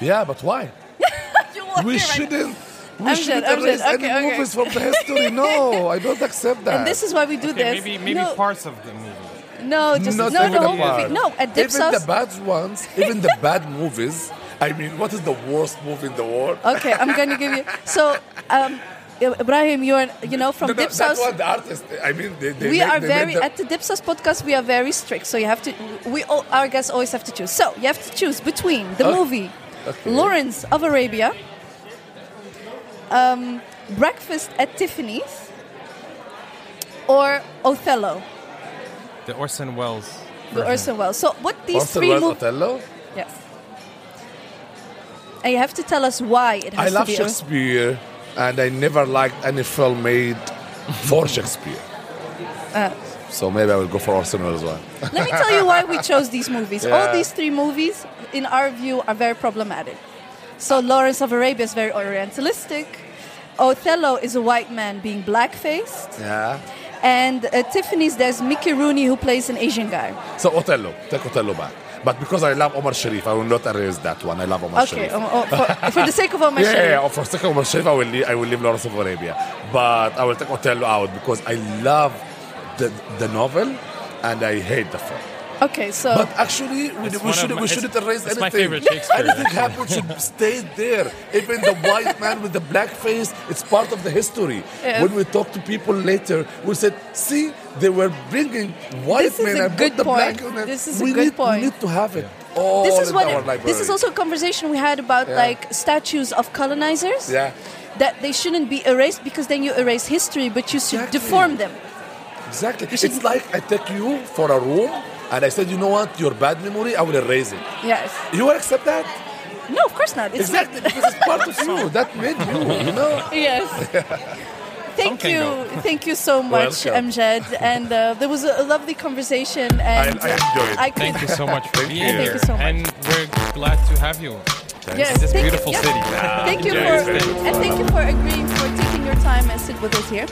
Yeah, but why? You will We hear right- shouldn't. We I'm shouldn't good, I'm erase any Okay, okay. movies from the history. No, I don't accept that. And this is why we do Okay, this. maybe maybe no, parts of the movie. no, just Not no, even the whole movie. No, at even Dipsaus. the bad ones, even the bad movies. I mean, what is the worst movie in the world? Okay, I'm gonna give you. So, um, Ibrahim, you're you know from No, no, Dipsaus. that one, the artist. I mean, they, they we made- are they very the- at the Dipsaus podcast. We are very strict, so you have to. We all, our guests always have to choose. So you have to choose between the Okay. movie Okay. Lawrence of Arabia, um, Breakfast at Tiffany's, or Othello, The Orson Welles. the. Orson Welles. So what these Orson three Welles movies? Othello. Yes. And you have to tell us why it has I love to be. a- Shakespeare, and I never liked any film made for Shakespeare. Uh. so maybe I will go for Orson Welles as well. Let me tell you why we chose these movies. All these three movies, in our view, are very problematic. So Lawrence of Arabia is very orientalistic. Othello is a white man being black-faced. Yeah. And uh, Tiffany's, there's Mickey Rooney who plays an Asian guy. So Othello, take Othello back. But because I love Omar Sharif, I will not erase that one. I love Omar Okay, Sharif. um, oh, for, for the sake of Omar Yeah, yeah, Sharif. yeah. For the sake of Omar Sharif, I will leave, I will leave Lawrence of Arabia. But I will take Othello out because I love the, the novel and I hate the film. Okay, so But actually, we, we, shouldn't, my- we shouldn't erase it's anything. my favorite Shakespeare, Anything actually. happens should stay there. Even the white man with the black face, it's part of the history. Yeah. When we talk to people later, we said, see, they were bringing white This men a and good put the black point. men. This is a we good need, point. We need to have it all this is in what our it- this is also a conversation we had about Yeah. like statues of colonizers. Yeah. That they shouldn't be erased because then you erase history, but you should Exactly. deform them. Exactly. It's like I take you for a room and I said, you know what, your bad memory, I will erase it. Yes. You will accept that? No, of course not. It's Exactly, because it's part of you. That made you, you know? Yes. Thank can you, go. thank you so much, Welcome. Amjad. And uh, there was a, a lovely conversation. And I enjoyed it. I could, Thank you so much for being here. Thank you so much. And we're glad to have you. Yes, in this thank you- beautiful yeah. city. Thank you Enjoy for and thank you for agreeing for taking your time and sit with us here.